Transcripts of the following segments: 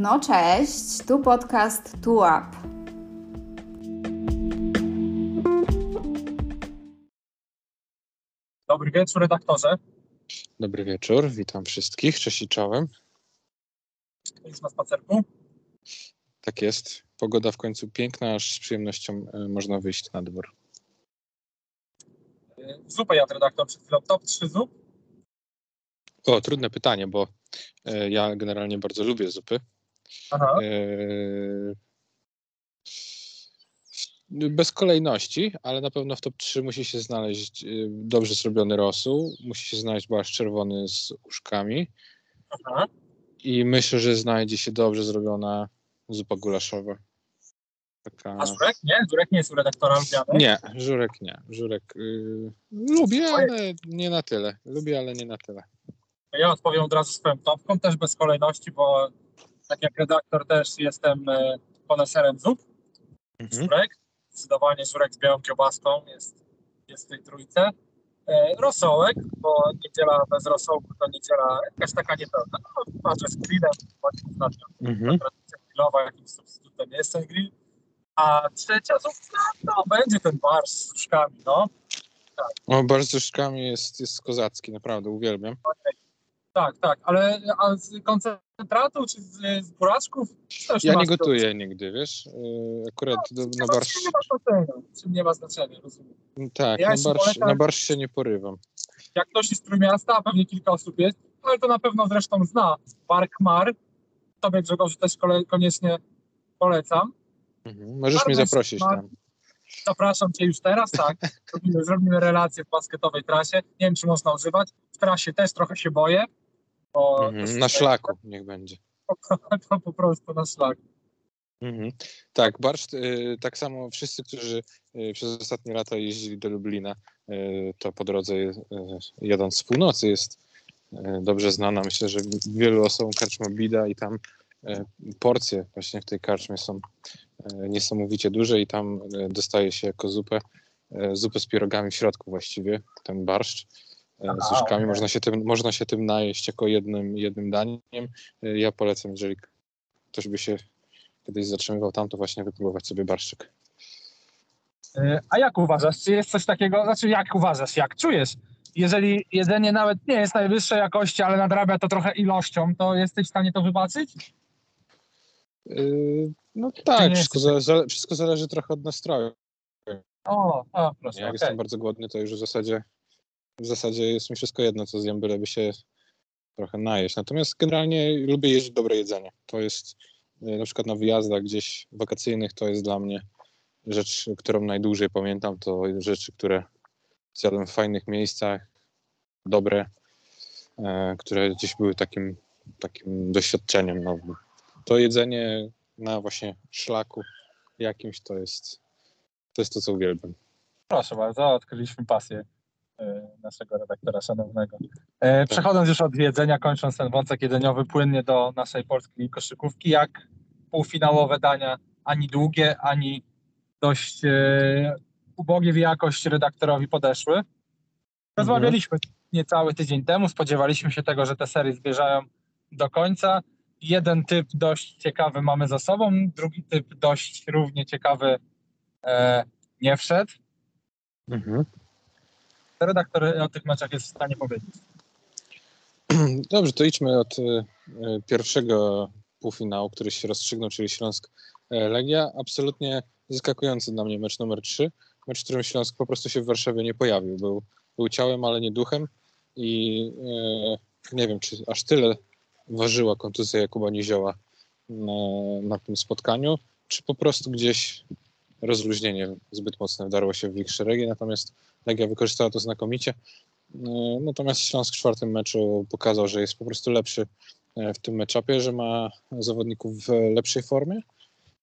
No cześć, tu podcast Tu Up. Dobry wieczór, redaktorze. Dobry wieczór, witam wszystkich, cześć i czołem. Jest na spacerku? Tak jest, pogoda w końcu piękna, aż z przyjemnością e, można wyjść na dwór. Zupę jadł redaktor przed chwilą. Top 3 zup? O, trudne pytanie, bo e, ja generalnie bardzo lubię zupy. E, bez kolejności, ale na pewno w top 3 musi się znaleźć e, dobrze zrobiony rosół, musi się znaleźć barszcz czerwony z uszkami Aha. i myślę, że znajdzie się dobrze zrobiona zupa gulaszowa. Taka... A żurek? Nie? Żurek nie jest u redaktora? Nie, żurek nie. Żurek y, lubię, ale nie na tyle. Lubię, ale nie na tyle. Ja odpowiem od razu swoją topką, też bez kolejności, bo tak jak redaktor też jestem e, koneserem zup. Mhm. Żurek. Zdecydowanie żurek z białą kiełbaską jest, jest w tej trójce. E, rosołek, bo niedziela bez rosołku to niedziela jakaś taka niepełna. No, patrzę z grillem, ostatnio Mhm. tradycja grillowa, jakimś substytutem jest ten grill. A trzecia zupka, no będzie ten barsz z uszkami, no. O, barszcz z uszkami jest, jest kozacki, naprawdę, uwielbiam. Tak, tak, ale a z koncentratu czy z, z buraczków? to już Ja nie gotuję nigdy, wiesz? Y, Akurat do, na barszcz, Nie ma znaczenia, czym nie ma znaczenia, rozumiem. tak, Ja na się barszcz, polecam- na barszcz się nie porywam. Jak ktoś jest z Trójmiasta, a pewnie kilka osób jest, ale to na pewno zresztą zna Bark Mar. Tobie Grzegorzu też kole- koniecznie polecam. Mhm. Możesz mnie zaprosić tam. Zapraszam Cię już teraz, tak. Zrobimy, zrobimy relację w basketowej trasie. Nie wiem, czy można używać. W trasie też trochę się boję. Mhm. Na szlaku niech będzie. To po prostu na szlak. Mhm. Tak, barszcz, y, tak samo wszyscy, którzy y, przez ostatnie lata jeździli do Lublina, y, to po drodze y, jadąc z północy jest dobrze znana. Myślę, że wielu osobom karczma bida i tam porcje właśnie w tej karczmie są niesamowicie duże i tam dostaje się jako zupę, zupę z pierogami w środku właściwie, ten barszcz. Z uszkami można się, tym, można się tym najeść jako jednym, jednym daniem. Ja polecam, jeżeli ktoś by się kiedyś zatrzymywał tam, to właśnie wypróbować sobie barszczyk. E, A jak uważasz? Czy jest coś takiego? Znaczy, jak uważasz? Jak czujesz? Jeżeli jedzenie nawet nie jest najwyższej jakości, ale nadrabia to trochę ilością, to jesteś w stanie to wybaczyć? Yy, no tak, wszystko, zale, wszystko zależy trochę od nastroju. O, o proszę. Jak okej. jestem bardzo głodny, to już w zasadzie w zasadzie jest mi wszystko jedno, co zjem, byleby się trochę najeść. Natomiast generalnie lubię jeść dobre jedzenie. To jest yy, na przykład na wyjazdach gdzieś wakacyjnych, to jest dla mnie rzecz, którą najdłużej pamiętam. To rzeczy, które zjadłem w fajnych miejscach, dobre, e, które gdzieś były takim, takim doświadczeniem nowym. To jedzenie na właśnie szlaku jakimś to jest to, jest to co uwielbiam. Proszę bardzo, odkryliśmy pasję naszego redaktora szanownego. E, Przechodząc już od jedzenia, kończąc ten wątek jedzeniowy, płynnie do naszej polskiej koszykówki, jak półfinałowe dania, ani długie, ani dość e, ubogie w jakość redaktorowi podeszły. Rozmawialiśmy niecały tydzień temu, spodziewaliśmy się tego, że te serie zbierzają do końca. Jeden typ dość ciekawy mamy za sobą, drugi typ dość równie ciekawy e, nie wszedł. Mhm. Redaktor o tych meczach jest w stanie powiedzieć? Dobrze, to idźmy od e, pierwszego półfinału, który się rozstrzygnął, czyli Śląsk e, Legia. Absolutnie zaskakujący dla mnie mecz numer 3. Mecz, w którym Śląsk po prostu się w Warszawie nie pojawił. Był, był ciałem, ale nie duchem i e, nie wiem, czy aż tyle ważyła kontuzja Jakuba Nizioła na, na tym spotkaniu, czy po prostu gdzieś rozluźnienie zbyt mocne wdarło się w ich szeregi, natomiast Legia wykorzystała to znakomicie. E, Natomiast Śląsk w czwartym meczu pokazał, że jest po prostu lepszy e, w tym meczapie, że ma zawodników w lepszej formie.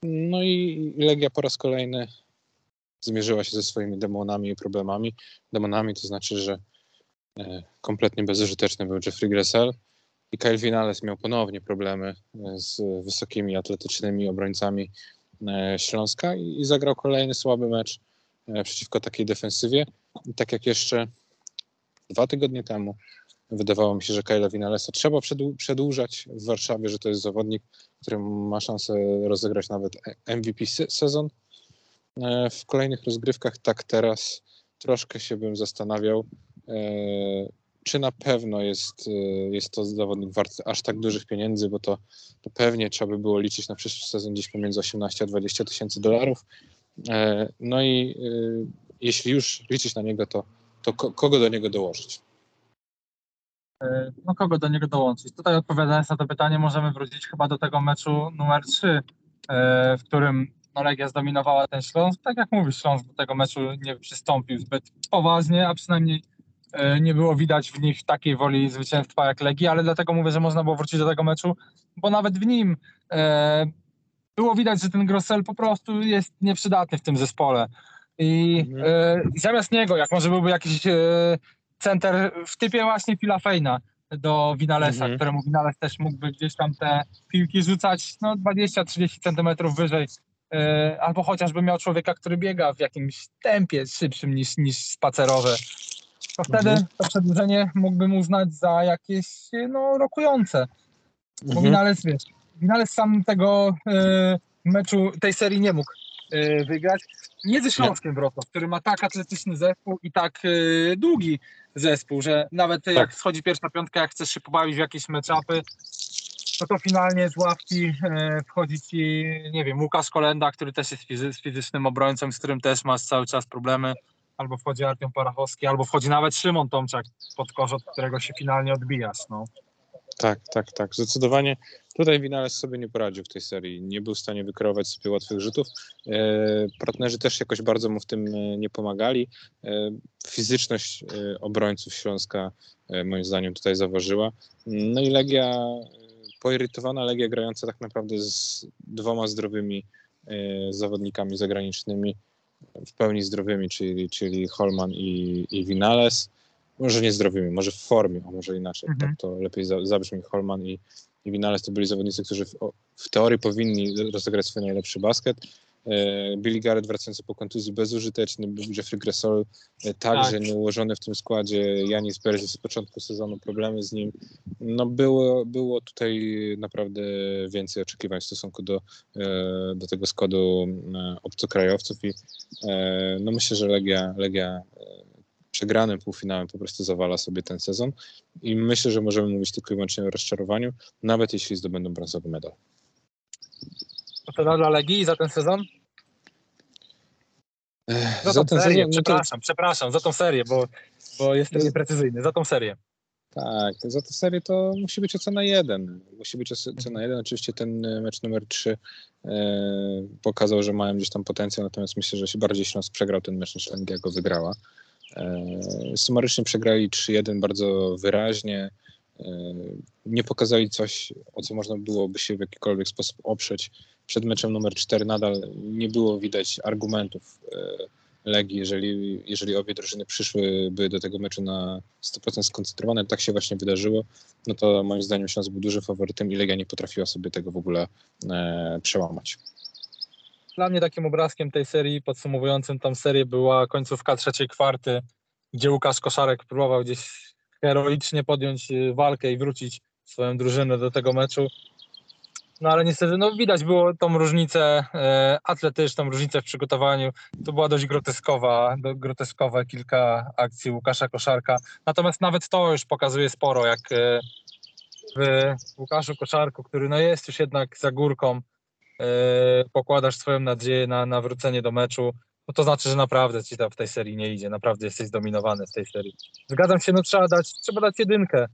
No i Legia po raz kolejny zmierzyła się ze swoimi demonami i problemami. Demonami to znaczy, że e, kompletnie bezużyteczny był Jeffrey Gressel i Kyle Vinales miał ponownie problemy z wysokimi, atletycznymi obrońcami Śląska i, zagrał kolejny słaby mecz e, przeciwko takiej defensywie. I tak jak jeszcze dwa tygodnie temu. Wydawało mi się, że Kyla Vinalesa trzeba przedłużać w Warszawie, że to jest zawodnik, który ma szansę rozegrać nawet MVP sezon e, w kolejnych rozgrywkach. Tak teraz troszkę się bym zastanawiał, e, czy na pewno jest, e, jest to zawodnik wart aż tak dużych pieniędzy, bo to, to pewnie trzeba by było liczyć na przyszły sezon gdzieś pomiędzy 18 a 20 tysięcy dolarów. No i jeśli już liczyć na niego, to, to kogo do niego dołożyć? E, no kogo do niego dołączyć? Tutaj odpowiadając na to pytanie, możemy wrócić chyba do tego meczu numer 3, e, w którym no, Legia zdominowała ten Śląsk. Tak jak mówisz, Śląsk do tego meczu nie przystąpił zbyt poważnie, a przynajmniej e, nie było widać w nich takiej woli zwycięstwa jak Legii, ale dlatego mówię, że można było wrócić do tego meczu, bo nawet w nim było widać, że ten Grossel po prostu jest nieprzydatny w tym zespole. I mhm. zamiast niego, jak może byłby jakiś center w typie właśnie Phila Fejna do Winalesa, mhm. któremu Winales też mógłby gdzieś tam te piłki rzucać no 20-30 centymetrów wyżej yy, albo chociażby miał człowieka, który biega w jakimś tempie szybszym niż, niż spacerowe. To wtedy mhm. to przedłużenie mógłbym uznać za jakieś no, rokujące. Bo mhm. Winales, wiesz, Winales sam tego yy, meczu, tej serii nie mógł yy, wygrać. Nie ze Śląskiem Wrocław, który ma tak atletyczny zespół i tak yy, długi zespół, że nawet tak. jak schodzi pierwsza piątka, jak chcesz się pobawić w jakieś meczapy, no to finalnie z ławki wchodzi ci, nie wiem, Łukasz Kolenda, który też jest fizy fizycznym obrońcą, z którym też masz cały czas problemy, albo wchodzi Artiom Parachowski, albo wchodzi nawet Szymon Tomczak pod kosz, od którego się finalnie odbijasz. No. Tak, tak, tak. Zdecydowanie tutaj Winales sobie nie poradził w tej serii. Nie był w stanie wykreować sobie łatwych rzutów. E, partnerzy też jakoś bardzo mu w tym e, nie pomagali. E, fizyczność obrońców Śląska moim zdaniem tutaj zaważyła. No i Legia, poirytowana Legia grająca tak naprawdę z dwoma zdrowymi zawodnikami zagranicznymi, w pełni zdrowymi, czyli, czyli Holman i, i Winales może nie zdrowymi, może w formie, a może inaczej. Mhm. Tak to lepiej zabrzmi Holman i, i Vinales to byli zawodnicy, którzy w, w teorii powinni rozegrać swój najlepszy basket. E, Billy Garrett wracający po kontuzji bezużyteczny, Jeffrey Gressol e, także tak. nieułożony w tym składzie, Janis Berzi z początku sezonu, problemy z nim. No było, było tutaj naprawdę więcej oczekiwań w stosunku do, e, do tego składu obcokrajowców i no myślę, że Legia, Legia przegranym półfinałem po prostu zawala sobie ten sezon i myślę, że możemy mówić tylko i wyłącznie o rozczarowaniu, nawet jeśli zdobędą brązowy medal. To dla Legii za ten sezon? Za, za ten serię, no przepraszam, to... przepraszam, za tą serię, bo, bo jestem nieprecyzyjny, za tą serię. Tak, za tę serię to musi być ocena jeden. Musi być ocena jeden. Oczywiście ten mecz numer 3 e, pokazał, że mają gdzieś tam potencjał, natomiast myślę, że się bardziej Śląsk przegrał ten mecz niż Legia go wygrała. E, sumarycznie przegrali 3-1 bardzo wyraźnie. E, nie pokazali coś, o co można byłoby się w jakikolwiek sposób oprzeć. Przed meczem numer 4 nadal nie było widać argumentów e, Legii, jeżeli, jeżeli obie drużyny przyszłyby do tego meczu na 100% skoncentrowane, tak się właśnie wydarzyło, no to moim zdaniem Śląsk był dużym faworytem i Legia nie potrafiła sobie tego w ogóle e, przełamać. Dla mnie takim obrazkiem tej serii, podsumowującym tą serię, była końcówka trzeciej kwarty, gdzie Łukasz Koszarek próbował gdzieś heroicznie podjąć y, walkę i wrócić swoją drużynę do tego meczu. No ale niestety no, widać było tą różnicę e, atletyczną, różnicę w przygotowaniu. To była dość groteskowa, do, kilka akcji Łukasza Koszarka. Natomiast nawet to już pokazuje sporo, jak e, w Łukaszu Koszarku, który no, jest już jednak za górką, E, pokładasz swoją nadzieję na, na wrócenie do meczu, no to znaczy, że naprawdę ci tam w tej serii nie idzie, naprawdę jesteś zdominowany w tej serii. Zgadzam się, no trzeba dać, trzeba dać jedynkę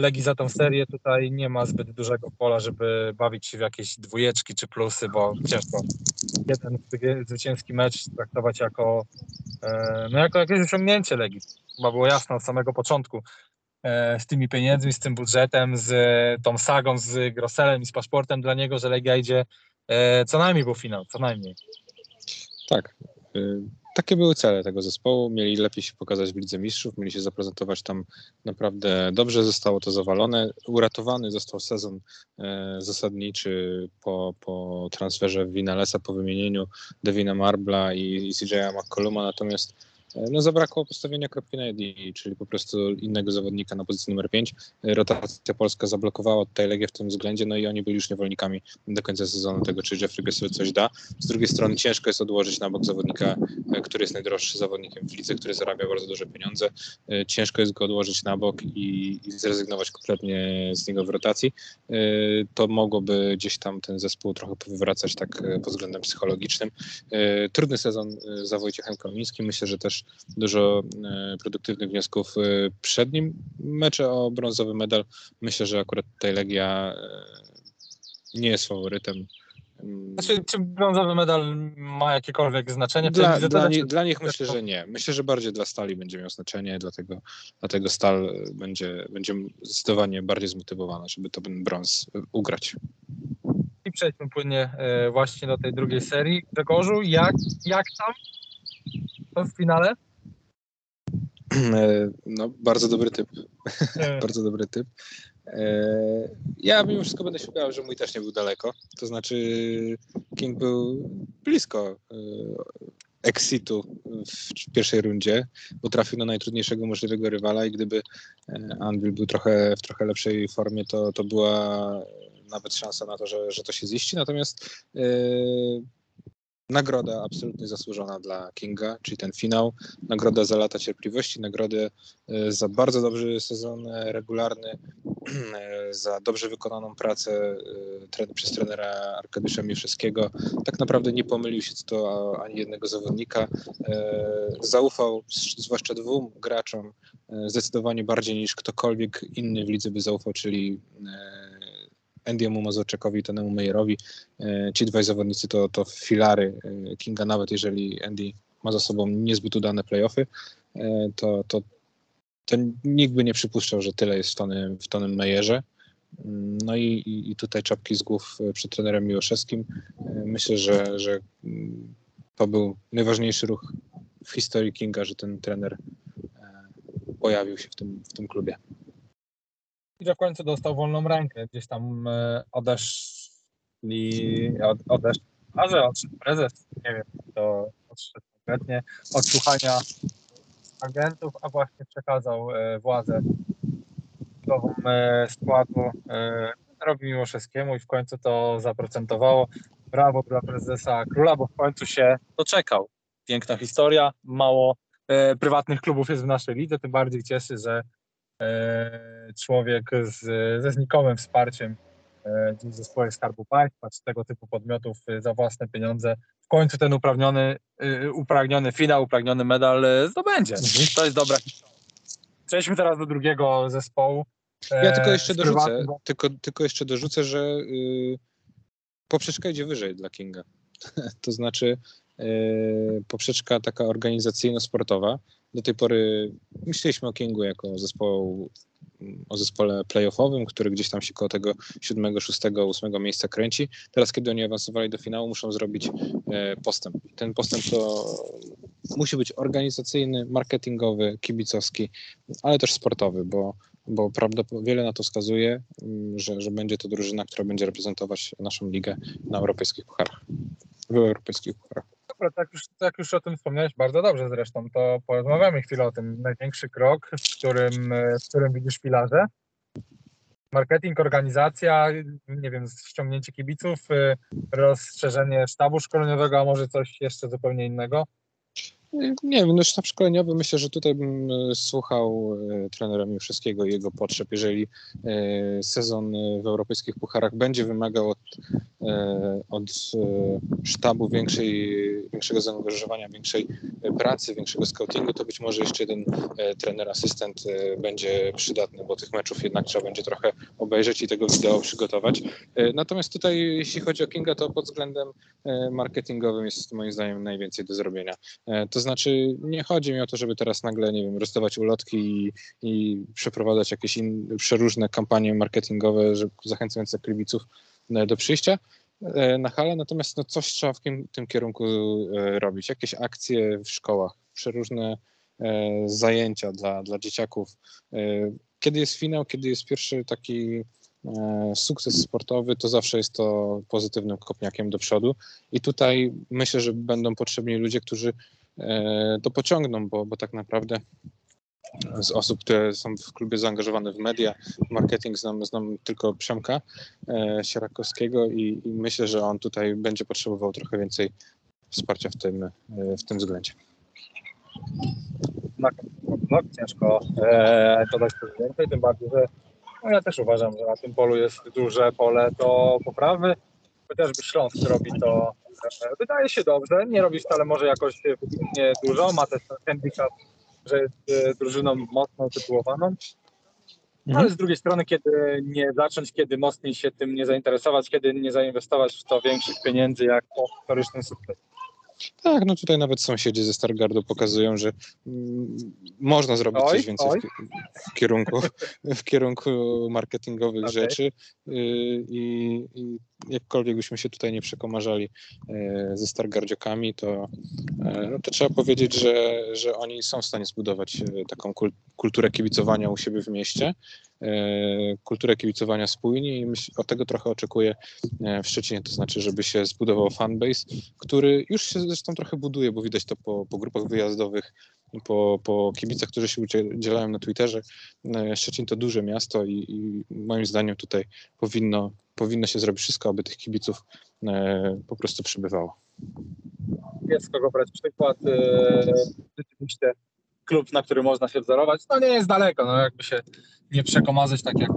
Legii za tą serię, tutaj nie ma zbyt dużego pola, żeby bawić się w jakieś dwójeczki czy plusy, bo ciężko jeden zwycięski mecz traktować jako, e, no jako jakieś osiągnięcie Legii. Chyba było jasne od samego początku e, z tymi pieniędzmi, z tym budżetem, z tą sagą, z Grosselem i z paszportem dla niego, że Legia idzie E, co najmniej był finał, co najmniej. Tak. Takie były cele tego zespołu. Mieli lepiej się pokazać w Lidze Mistrzów, mieli się zaprezentować tam naprawdę dobrze. Zostało to zawalone. Uratowany został sezon e, zasadniczy po, po transferze Winalesa, po wymienieniu Devina Marbla i, i CJ'a McColluma. Natomiast no zabrakło postawienia kropki na i, czyli po prostu innego zawodnika na pozycji numer 5. Rotacja polska zablokowała tutaj Legię w tym względzie, no i oni byli już niewolnikami do końca sezonu tego, czy Jeffrey Gessler coś da. Z drugiej strony ciężko jest odłożyć na bok zawodnika, który jest najdroższy zawodnikiem w lidze, który zarabia bardzo duże pieniądze. Ciężko jest go odłożyć na bok i, i zrezygnować kompletnie z niego w rotacji. To mogłoby gdzieś tam ten zespół trochę powywracać tak pod względem psychologicznym. Trudny sezon za Wojciechem Kamińskim. Myślę, że też dużo e, produktywnych wniosków e, przed nim. Mecze o brązowy medal. Myślę, że akurat tutaj Legia e, nie jest faworytem. Mm. Znaczy, czy brązowy medal ma jakiekolwiek znaczenie? Dla, dla, nie, dla, nich myślę, że nie. Myślę, że bardziej dla Stali będzie miał znaczenie, dlatego, dlatego Stal będzie, będzie zdecydowanie bardziej zmotywowana, żeby to ten brąz ugrać. I przejdźmy płynnie właśnie do tej drugiej serii. Grzegorzu, jak, jak tam w finale? E, no, bardzo dobry typ. bardzo dobry typ. E, ja mimo wszystko będę się bał, że mój też nie był daleko. To znaczy King był blisko e, exitu w pierwszej rundzie, bo trafił na najtrudniejszego możliwego rywala i gdyby Anvil był trochę w trochę lepszej formie, to, to była nawet szansa na to, że, że to się ziści. Natomiast nagroda absolutnie zasłużona dla Kinga, czyli ten finał, nagroda za lata cierpliwości, nagrodę e, za bardzo dobry sezon e, regularny, e, za dobrze wykonaną pracę przez trenera Arkadiusza Mieszewskiego. Tak naprawdę nie pomylił się co to ani jednego zawodnika. Zaufał zwłaszcza dwóm graczom zdecydowanie bardziej niż ktokolwiek inny w lidze by zaufał, czyli Andy'emu Mazurczakowi i Tonemu Meyerowi. E, ci dwaj zawodnicy to, to filary e, Kinga, nawet jeżeli Andy ma za sobą niezbyt udane playoffy, e, to, to, to nikt by nie przypuszczał, że tyle jest w Tonym, w Tonym Meyerze. Mm, no i, i, tutaj czapki z głów przed trenerem Miłoszewskim. Myślę, że, że mm, to był najważniejszy ruch w historii Kinga, że ten trener pojawił się w tym, w tym klubie i że w końcu dostał wolną rękę. Gdzieś tam e, odeszli, od, odeszli, a że odszedł prezes, nie wiem, to odszedł konkretnie, agentów, a właśnie przekazał e, władzę nową e, składu Robi Miłoszewskiemu i w końcu to zaprocentowało. Brawo dla prezesa Króla, bo w końcu się doczekał. Piękna historia, mało prywatnych klubów jest w naszej lidze, tym bardziej cieszy, że człowiek z, ze znikomym wsparciem e, gdzieś ze spółek Skarbu Państwa czy tego typu podmiotów e, za własne pieniądze w końcu ten uprawniony, upragniony finał, upragniony medal zdobędzie. To jest dobra historia. Przejdźmy teraz do drugiego zespołu. Ja tylko jeszcze dorzucę, tylko, tylko jeszcze dorzucę, że yy, poprzeczka idzie wyżej dla Kinga. to znaczy yy, poprzeczka taka organizacyjno-sportowa, do tej pory myśleliśmy o Kingu jako zespołu, o zespole playoffowym, który gdzieś tam się koło tego 7, 6, 8 miejsca kręci. Teraz, kiedy oni awansowali do finału, muszą zrobić e, postęp. Ten postęp to musi być organizacyjny, marketingowy, kibicowski, ale też sportowy, bo bo prawdopodobnie wiele na to wskazuje, mm, że, że będzie to drużyna, która będzie reprezentować naszą ligę na europejskich pucharach. W europejskich pucharach. Dobra, tak już, tak już o tym wspomniałeś bardzo dobrze zresztą, to porozmawiamy chwilę o tym. Największy krok, w którym, w którym widzisz filarze. Marketing, organizacja, nie wiem, ściągnięcie kibiców, rozszerzenie sztabu szkoleniowego, a może coś jeszcze zupełnie innego? Nie wiem, no sztab szkoleniowy myślę, że tutaj bym e, słuchał e, trenera wszystkiego i jego potrzeb. Jeżeli e, sezon w europejskich pucharach będzie wymagał od, od sztabu większej, większego zaangażowania, większej pracy, większego scoutingu, to być może jeszcze jeden trener, asystent będzie przydatny, bo tych meczów jednak trzeba będzie trochę obejrzeć i tego wideo przygotować. Natomiast tutaj, jeśli chodzi o Kinga, to pod względem marketingowym jest moim zdaniem najwięcej do zrobienia. To to znaczy, nie chodzi mi o to, żeby teraz nagle, nie wiem, rozdawać ulotki i, i przeprowadzać jakieś in, przeróżne kampanie marketingowe, żeby zachęcające kibiców e, do przyjścia e, na halę, natomiast no, coś trzeba w tym, tym kierunku e, robić. Jakieś akcje w szkołach, przeróżne zajęcia dla, dla dzieciaków. Kiedy jest finał, kiedy jest pierwszy taki sukces sportowy, to zawsze jest to pozytywnym kopniakiem do przodu. I tutaj myślę, że będą potrzebni ludzie, którzy to pociągną, bo, bo tak naprawdę z osób, które są w klubie zaangażowane w media, w marketing, znam, znam tylko Przemka e, Sierakowskiego i, i, myślę, że on tutaj będzie potrzebował trochę więcej wsparcia w tym, e, w tym względzie. No, no ciężko e, dodać coś więcej, tym bardziej, że no ja też uważam, że na tym polu jest duże pole do poprawy. Chociażby Śląsk robi to, e, wydaje się dobrze, nie robi wcale może jakoś wybitnie dużo, ma też handicap że jest e, drużyną mocno tytułowaną. Mhm. Ale z drugiej strony, kiedy nie zacząć, kiedy mocniej się tym nie zainteresować, kiedy nie zainwestować w to większych pieniędzy jak po historycznym sukcesie. Tak, no tutaj nawet sąsiedzi ze Stargardu pokazują, że mm, można zrobić oj, coś więcej w, w, kierunku, w kierunku marketingowych okay. rzeczy y, i, i, jakkolwiek byśmy się tutaj nie przekomarzali y, ze Stargardziokami, to, y, no to trzeba powiedzieć, że, że oni są w stanie zbudować taką kulturę kibicowania u siebie w mieście kulturę kibicowania spójnie i myśl, od tego trochę oczekuję w Szczecinie, to znaczy, żeby się zbudował fanbase, który już się zresztą trochę buduje, bo widać to po, po grupach wyjazdowych, po, po kibicach, którzy się udzielają na Twitterze. E, Szczecin to duże miasto i, i moim zdaniem tutaj powinno, powinno się zrobić wszystko, aby tych kibiców po prostu przybywało. Jest kogo brać przykład. Rzeczywiście klub, na który można się wzorować, no nie jest daleko, no jakby się nie przekomazać, tak jak,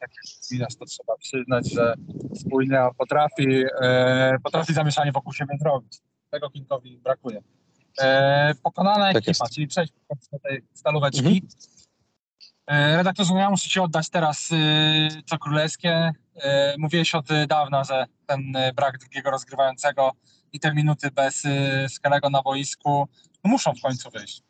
tak jak to trzeba przyznać, że spójnia potrafi, e, potrafi zamieszanie wokół siebie zrobić. Tego Kinkowi brakuje. E, pokonana tak ekipa, jest. czyli przejść do tej stalóweczki. Mhm. E, redaktorze, ja muszę Ci oddać teraz e, co królewskie. E, mówiłeś od dawna, że ten e, brak drugiego rozgrywającego i te minuty bez Skelego na boisku no muszą w końcu wyjść.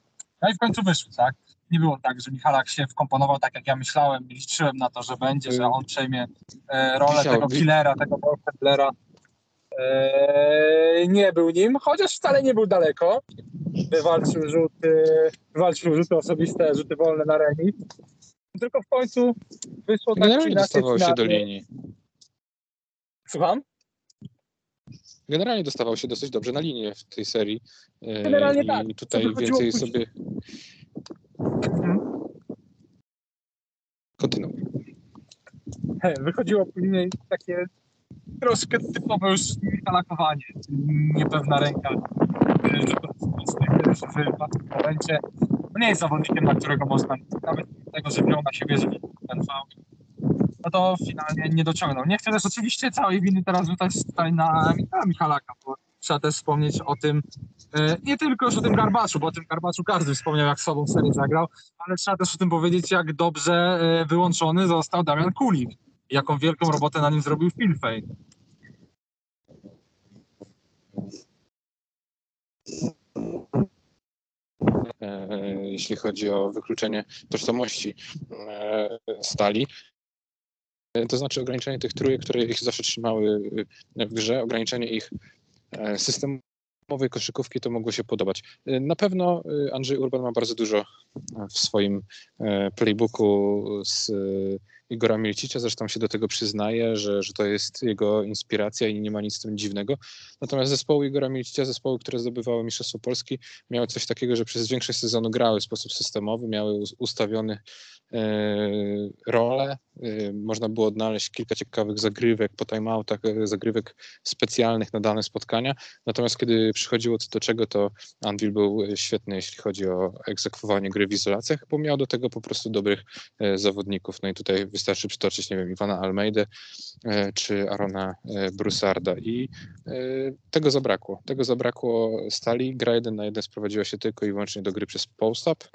No i w końcu wyszły, tak? Nie było tak, że Michalak się wkomponował tak, jak ja myślałem, liczyłem na to, że będzie, że on przejmie e, rolę tego killera, tego ballhandlera. E, nie był nim, chociaż wcale nie był daleko. Wywalczył rzuty, wywalczył rzuty osobiste, rzuty wolne na remis. Tylko w końcu wyszło tak Generalnie dostawał się do linii. Słucham? Generalnie dostawał się dosyć dobrze na linię w tej serii. E, Generalnie I tak. tutaj więcej sobie. Hmm? Kontynuuj. Wychodziło później takie troszkę typowe już kalakowanie, niepewna ręka, że w momencie no nie jest zawodnikiem, na którego można nawet tego, że wziął na siebie ten faul, no to finalnie nie dociągnął. Nie chcę też oczywiście całej winy teraz rzucać tutaj na Michalaka, bo trzeba też wspomnieć o tym, e, nie tylko już o tym Garbaczu, bo o tym Garbaczu każdy wspomniał, jak sobą serię zagrał, ale trzeba też o tym powiedzieć, jak dobrze e, wyłączony został Damian Kulik. Jaką wielką robotę na nim zrobił Filfej. E, jeśli chodzi o wykluczenie tożsamości stali, to znaczy ograniczenie tych trójek, które ich zawsze trzymały w grze, ograniczenie ich e, systemowej koszykówki to mogło się podobać. E, na pewno e, Andrzej Urban ma bardzo dużo w swoim playbooku z Igora Milcicia, zresztą się do tego przyznaje, że, że to jest jego inspiracja i nie ma nic z tym dziwnego. Natomiast zespoły Igora Milcicia, zespoły, które zdobywały Mistrzostwo Polski, miały coś takiego, że przez większość sezonu grały w sposób systemowy, miały ustawiony E, rolę. E, można było odnaleźć kilka ciekawych zagrywek po timeoutach, e, zagrywek specjalnych na dane spotkania. Natomiast kiedy przychodziło co do czego, to Anvil był świetny, jeśli chodzi o egzekwowanie gry w izolacjach, bo miał do tego po prostu dobrych zawodników. No i tutaj wystarczy przytoczyć, nie wiem, Iwana Almeidę czy Arona Brusarda i tego zabrakło. Tego zabrakło stali. Gra jeden na jeden sprowadziła się tylko i wyłącznie do gry przez post-up.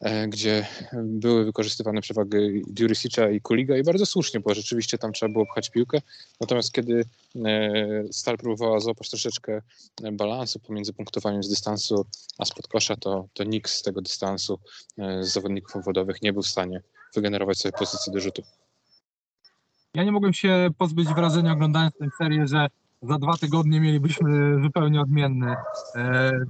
E, gdzie były wykorzystywane przewagi Durisicza i Kuliga i bardzo słusznie, bo rzeczywiście tam trzeba było pchać piłkę. Natomiast kiedy e, Stal próbowała złapać troszeczkę balansu pomiędzy punktowaniem z dystansu a spod kosza, to, to nikt z tego dystansu e, z zawodników obwodowych nie był w stanie wygenerować sobie pozycji do rzutu. Ja nie mogłem się pozbyć wrażenia oglądając tę serię, że za dwa tygodnie mielibyśmy zupełnie odmienny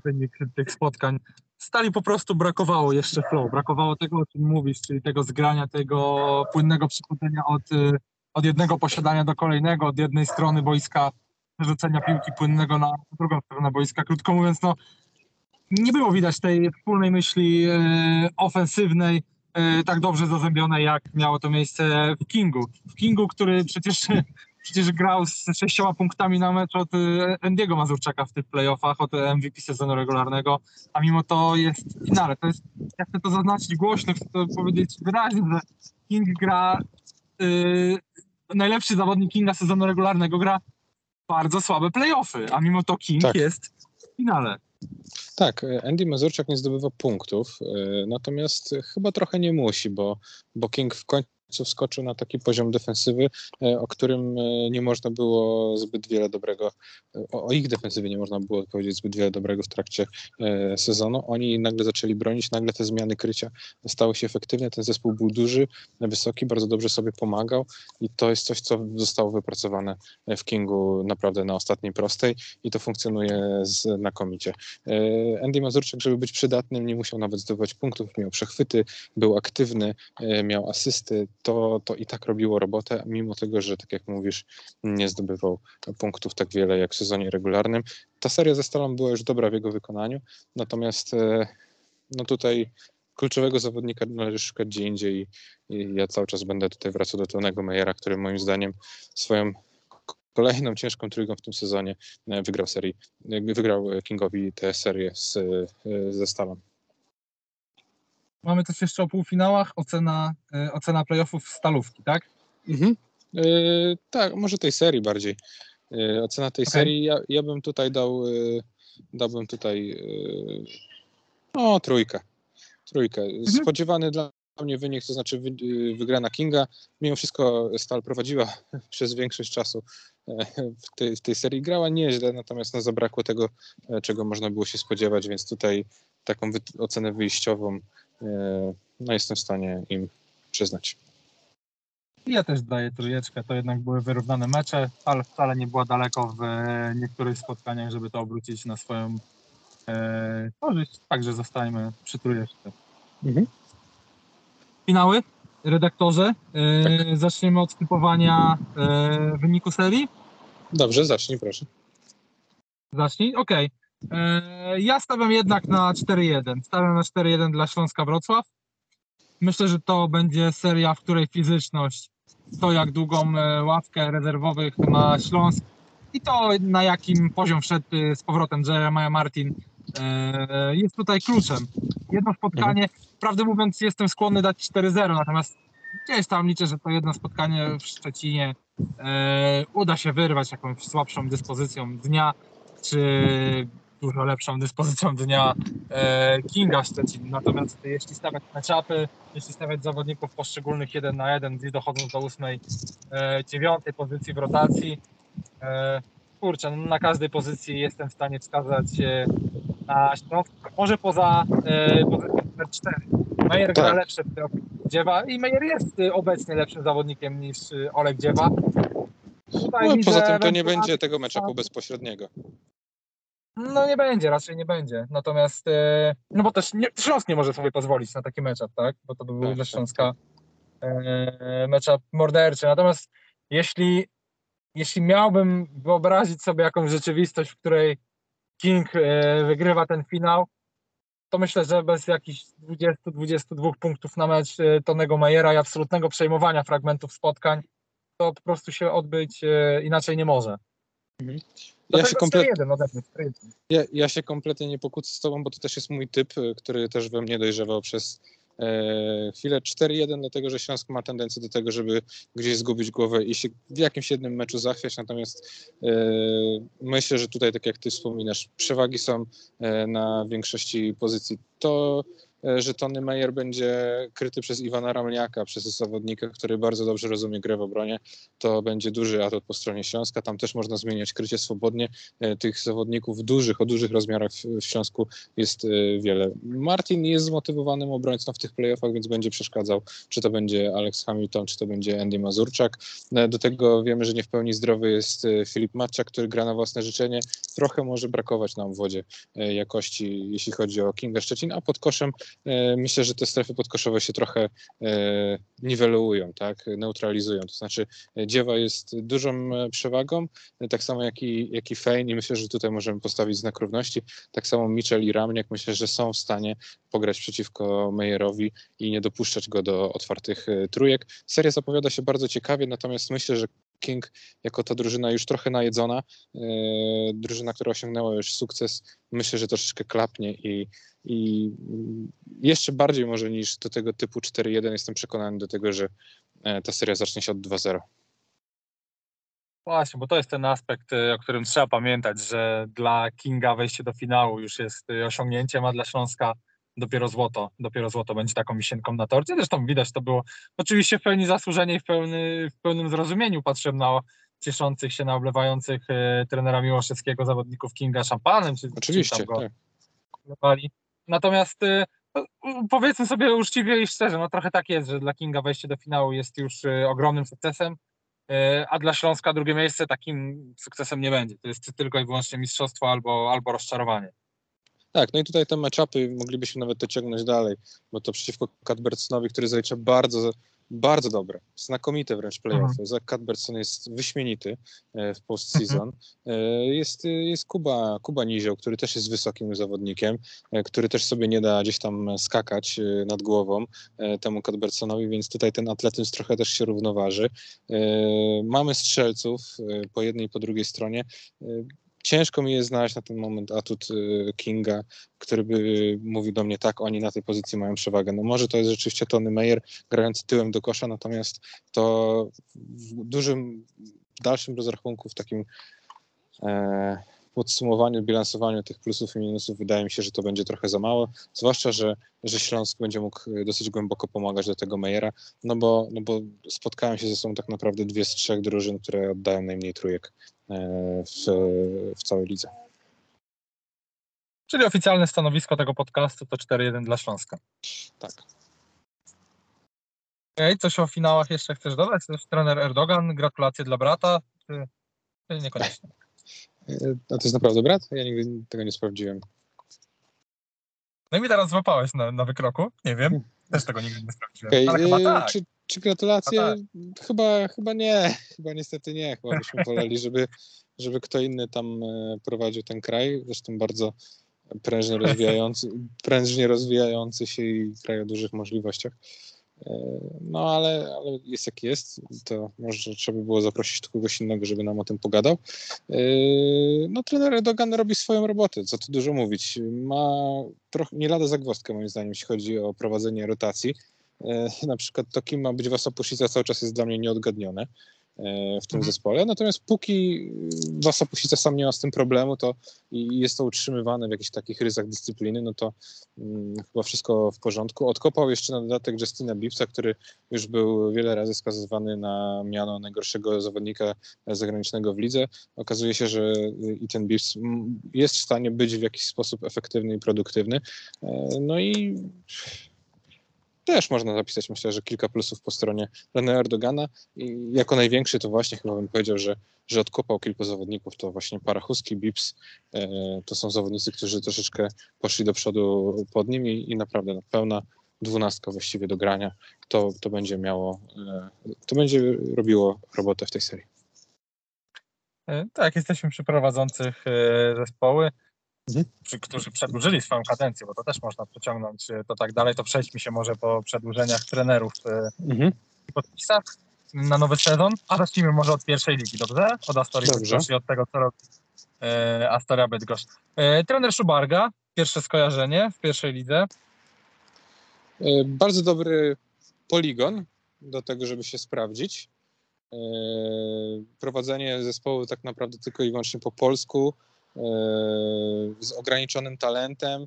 wynik tych spotkań stali po prostu brakowało jeszcze flow, brakowało tego, o czym mówisz, czyli tego zgrania, tego płynnego przechodzenia od, y, od jednego posiadania do kolejnego, od jednej strony boiska, rzucenia piłki płynnego na drugą stronę boiska. Krótko mówiąc, no nie było widać tej wspólnej myśli e, ofensywnej, e, tak dobrze zazębionej, jak miało to miejsce w Kingu. W Kingu, który przecież, przecież grał z sześcioma punktami na mecz od e, Andiego Mazurczaka w tych playoffach, od MVP sezonu regularnego, a mimo to jest w finale. To jest, ja chcę to zaznaczyć głośno, chcę to powiedzieć wyraźnie, że King gra, y, najlepszy zawodnik Kinga sezonu regularnego gra bardzo słabe playoffy, a mimo to King Tak. jest w finale. Tak, Andy Mazurczak nie zdobywa punktów, e, natomiast chyba trochę nie musi, bo, bo King w końcu wskoczył na taki poziom defensywy, e, o którym e, nie można było zbyt wiele dobrego, e, o, ich defensywie nie można było powiedzieć zbyt wiele dobrego w trakcie sezonu. Oni nagle zaczęli bronić, nagle te zmiany krycia stały się efektywne, ten zespół był duży, wysoki, bardzo dobrze sobie pomagał i to jest coś, co zostało wypracowane w Kingu naprawdę na ostatniej prostej i to funkcjonuje znakomicie. Andy Mazurczak, żeby być przydatnym, nie musiał nawet zdobywać punktów, miał przechwyty, był aktywny, miał asysty, to, to i tak robiło robotę, mimo tego, że tak jak mówisz, nie zdobywał punktów tak wiele jak w sezonie regularnym. Ta seria ze Stalą była już dobra w jego wykonaniu, natomiast e, no tutaj kluczowego zawodnika należy szukać gdzie indziej i ja cały czas będę tutaj wracał do Tonego Mejera, który moim zdaniem swoją kolejną ciężką trójką w tym sezonie e, wygrał serii, jakby wygrał e, Kingowi tę serię z, e, ze Stalą. Mamy coś jeszcze o półfinałach, ocena, y, ocena playoffów stalówki, tak? Mhm. E, tak, może tej serii bardziej. E, ocena tej Okej. serii, ja, ja bym tutaj dał, e, dałbym tutaj e, o trójkę. Trójkę. Spodziewany dla mnie wynik, to znaczy wy, e, wygrana Kinga. Mimo wszystko Stal prowadziła przez większość czasu e, w tej, w tej serii. Grała nieźle, natomiast no, zabrakło tego, e, czego można było się spodziewać, więc tutaj taką wy, ocenę wyjściową e, no, jestem w stanie im przyznać. Ja też daję trójeczkę, to jednak były wyrównane mecze, ale wcale nie była daleko w e, niektórych spotkaniach, żeby to obrócić na swoją e, korzyść, także zostajmy przy trójeczce. Mhm. Finały, redaktorze, e, zaczniemy od typowania e, wyniku serii. Dobrze, zacznij proszę. Zacznij, okej. E, Ja stawiam jednak na 4-1. Stawiam na 4-1 dla Śląska Wrocław. Myślę, że to będzie seria, w której fizyczność, to jak długą e, ławkę rezerwowych ma Śląsk i to na jakim poziom wszedł e, z powrotem Jeremiah Martin e, jest tutaj kluczem. Jedno spotkanie, prawdę mówiąc jestem skłonny dać 4-0, natomiast gdzieś tam liczę, że to jedno spotkanie w Szczecinie uda się wyrwać jakąś słabszą dyspozycją dnia, czy dużo lepszą dyspozycją dnia e, Kinga Szczecin. Natomiast jeśli stawiać meczapy, jeśli stawiać zawodników poszczególnych jeden na jeden, gdzie dochodzą do ósmej, e, dziewiątej pozycji w rotacji, e, kurczę, no na każdej pozycji jestem w stanie wskazać na Śląsk, może poza pozycją numer 4. Mejer gra Tak. lepsze Dziewa i Mejer jest obecnie lepszym zawodnikiem niż Olek Dziewa. Tutaj No, poza tym to nie będzie tego meczapu bezpośredniego. No nie będzie, raczej nie będzie. Natomiast, e, no bo też nie, Śląsk nie może sobie pozwolić na taki matchup, tak? Bo to by był Tak, dla tak, Śląska e, matchup morderczy. Natomiast jeśli, jeśli miałbym wyobrazić sobie jakąś rzeczywistość, w której King e, wygrywa ten finał, to myślę, że bez jakichś 20-22 punktów na mecz Tonego Majera i absolutnego przejmowania fragmentów spotkań, to po prostu się odbyć inaczej nie może. Ja się, Dlatego komple- 4-1 ode mnie, 4-1. ja, ja się kompletnie nie pokłócę z tobą, bo to też jest mój typ, y, który też we mnie dojrzewał przez e, chwilę 4-1, dlatego że Śląsk ma tendencję do tego, żeby gdzieś zgubić głowę i się w jakimś jednym meczu zachwiać, natomiast e, myślę, że tutaj, tak jak ty wspominasz, przewagi są e, na większości pozycji. To, e, że Tony Meyer będzie kryty przez Iwana Ramliaka, przez zawodnika, który bardzo dobrze rozumie grę w obronie, to będzie duży atut po stronie Śląska. Tam też można zmieniać krycie swobodnie. E, Tych zawodników dużych, o dużych rozmiarach w, Śląsku jest e, wiele. Martin jest zmotywowanym obrońcą w tych playoffach, więc będzie przeszkadzał, czy to będzie Alex Hamilton, czy to będzie Andy Mazurczak. E, Do tego wiemy, że nie w pełni zdrowy jest e, Filip Matczak, który gra na własne życzenie trochę może brakować nam w wodzie e, jakości, jeśli chodzi o Kinga Szczecin, a pod koszem e, myślę, że te strefy podkoszowe się trochę e, niwelują, tak, neutralizują. To znaczy Dziewa jest dużą przewagą, tak samo jak i, jak i Fein i myślę, że tutaj możemy postawić znak równości. Tak samo Mitchell i Ramniak myślę, że są w stanie pograć przeciwko Meyerowi i nie dopuszczać go do otwartych trójek. Seria zapowiada się bardzo ciekawie, natomiast myślę, że King jako ta drużyna już trochę najedzona, e, drużyna, która osiągnęła już sukces, myślę, że troszeczkę klapnie i, i jeszcze bardziej może niż do tego typu 4-1 jestem przekonany do tego, że e, ta seria zacznie się od 2-0. Właśnie, bo to jest ten aspekt, e, o którym trzeba pamiętać, że dla Kinga wejście do finału już jest osiągnięciem, a dla Śląska dopiero złoto, dopiero złoto będzie taką misienką na torcie. Zresztą widać to było oczywiście w pełni zasłużenie i w, pełny, w pełnym zrozumieniu patrzyłem na cieszących się, na oblewających e, trenera Miłoszewskiego zawodników Kinga szampanem. Czy, oczywiście, czy go tak. Natomiast e, no, powiedzmy sobie uczciwie i szczerze, no trochę tak jest, że dla Kinga wejście do finału jest już e, ogromnym sukcesem, e, a dla Śląska drugie miejsce takim sukcesem nie będzie. To jest tylko i wyłącznie mistrzostwo albo, albo rozczarowanie. Tak, no i tutaj te matchupy moglibyśmy nawet to ciągnąć dalej, bo to przeciwko Cadbertsonowi, który zalicza bardzo, bardzo dobre, znakomite wręcz playoffy. Mhm. Zach Cadbertson jest wyśmienity e, w postseason. Mhm. E, jest, jest Kuba, Kuba Nizioł, który też jest wysokim zawodnikiem, e, który też sobie nie da gdzieś tam skakać nad głową temu Cadbertsonowi, więc tutaj ten atletyzm trochę też się równoważy. Mamy strzelców po jednej i po drugiej stronie ciężko mi jest znaleźć na ten moment atut y, Kinga, który by mówił do mnie tak, oni na tej pozycji mają przewagę. No może to jest rzeczywiście Tony Meyer grający tyłem do kosza, natomiast to w dużym, dalszym rozrachunku, w takim e, podsumowaniu, bilansowaniu tych plusów i minusów wydaje mi się, że to będzie trochę za mało, zwłaszcza, że, że Śląsk będzie mógł dosyć głęboko pomagać do tego Mejera, no bo, no bo spotkałem się ze sobą tak naprawdę dwie z trzech drużyn, które oddają najmniej trójek e, w, w całej lidze. Czyli oficjalne stanowisko tego podcastu to 4-1 dla Śląska. Tak. Okay, coś o finałach jeszcze chcesz dodać? Też trener Erdogan, gratulacje dla brata, czy, czy niekoniecznie? A to jest naprawdę brat? Ja nigdy tego nie sprawdziłem. No i mi teraz złapałeś na, na wykroku. Nie wiem. Też tego nigdy nie sprawdziłem. Okay. Ale chyba tak. Czy, czy gratulacje? Tak. Chyba, chyba nie. Chyba niestety nie. Chyba byśmy woleli, żeby, żeby kto inny tam e, prowadził ten kraj. Zresztą bardzo prężnie rozwijający, prężnie rozwijający się i kraj o dużych możliwościach. No ale, ale jest jak jest, to może trzeba by było zaprosić kogoś innego, żeby nam o tym pogadał. Yy, no trener Erdogan robi swoją robotę, co tu dużo mówić. Ma trochę, nie lada zagwozdkę moim zdaniem, jeśli chodzi o prowadzenie rotacji. Yy, na przykład to, kim ma być Wasopuszica cały czas jest dla mnie nieodgadnione. W tym mhm. zespole. Natomiast póki Wasa Pusica sam nie ma z tym problemu, to i jest to utrzymywane w jakichś takich ryzach dyscypliny, no to hmm, chyba wszystko w porządku. Odkopał jeszcze na dodatek Justina Bibsa, który już był wiele razy skazywany na miano najgorszego zawodnika zagranicznego w lidze. Okazuje się, że i ten Bips jest w stanie być w jakiś sposób efektywny i produktywny. E, no i też można zapisać, myślę, że kilka plusów po stronie René Erdogana. I jako największy to właśnie chyba bym powiedział, że, że odkopał kilku zawodników. To właśnie Parachuski, Bips, e, to są zawodnicy, którzy troszeczkę poszli do przodu pod nim i, i naprawdę pełna dwunastka właściwie do grania. To, to będzie miało, e, to będzie robiło robotę w tej serii. E, tak, jesteśmy przy prowadzących e, zespoły mhm. którzy przedłużyli swoją kadencję, bo to też można pociągnąć e, to tak dalej, to przejdźmy się może po przedłużeniach trenerów e, mhm. i podpisach na nowy sezon, a zacznijmy może od pierwszej ligi, dobrze? Od Astorii Bydgoszcz i od tego, co robi e, Astoria Bydgoszcz. E, trener Szubarga, pierwsze skojarzenie w pierwszej lidze. E, bardzo dobry poligon do tego, żeby się sprawdzić. E, prowadzenie zespołu tak naprawdę tylko i wyłącznie po polsku, E, z ograniczonym talentem,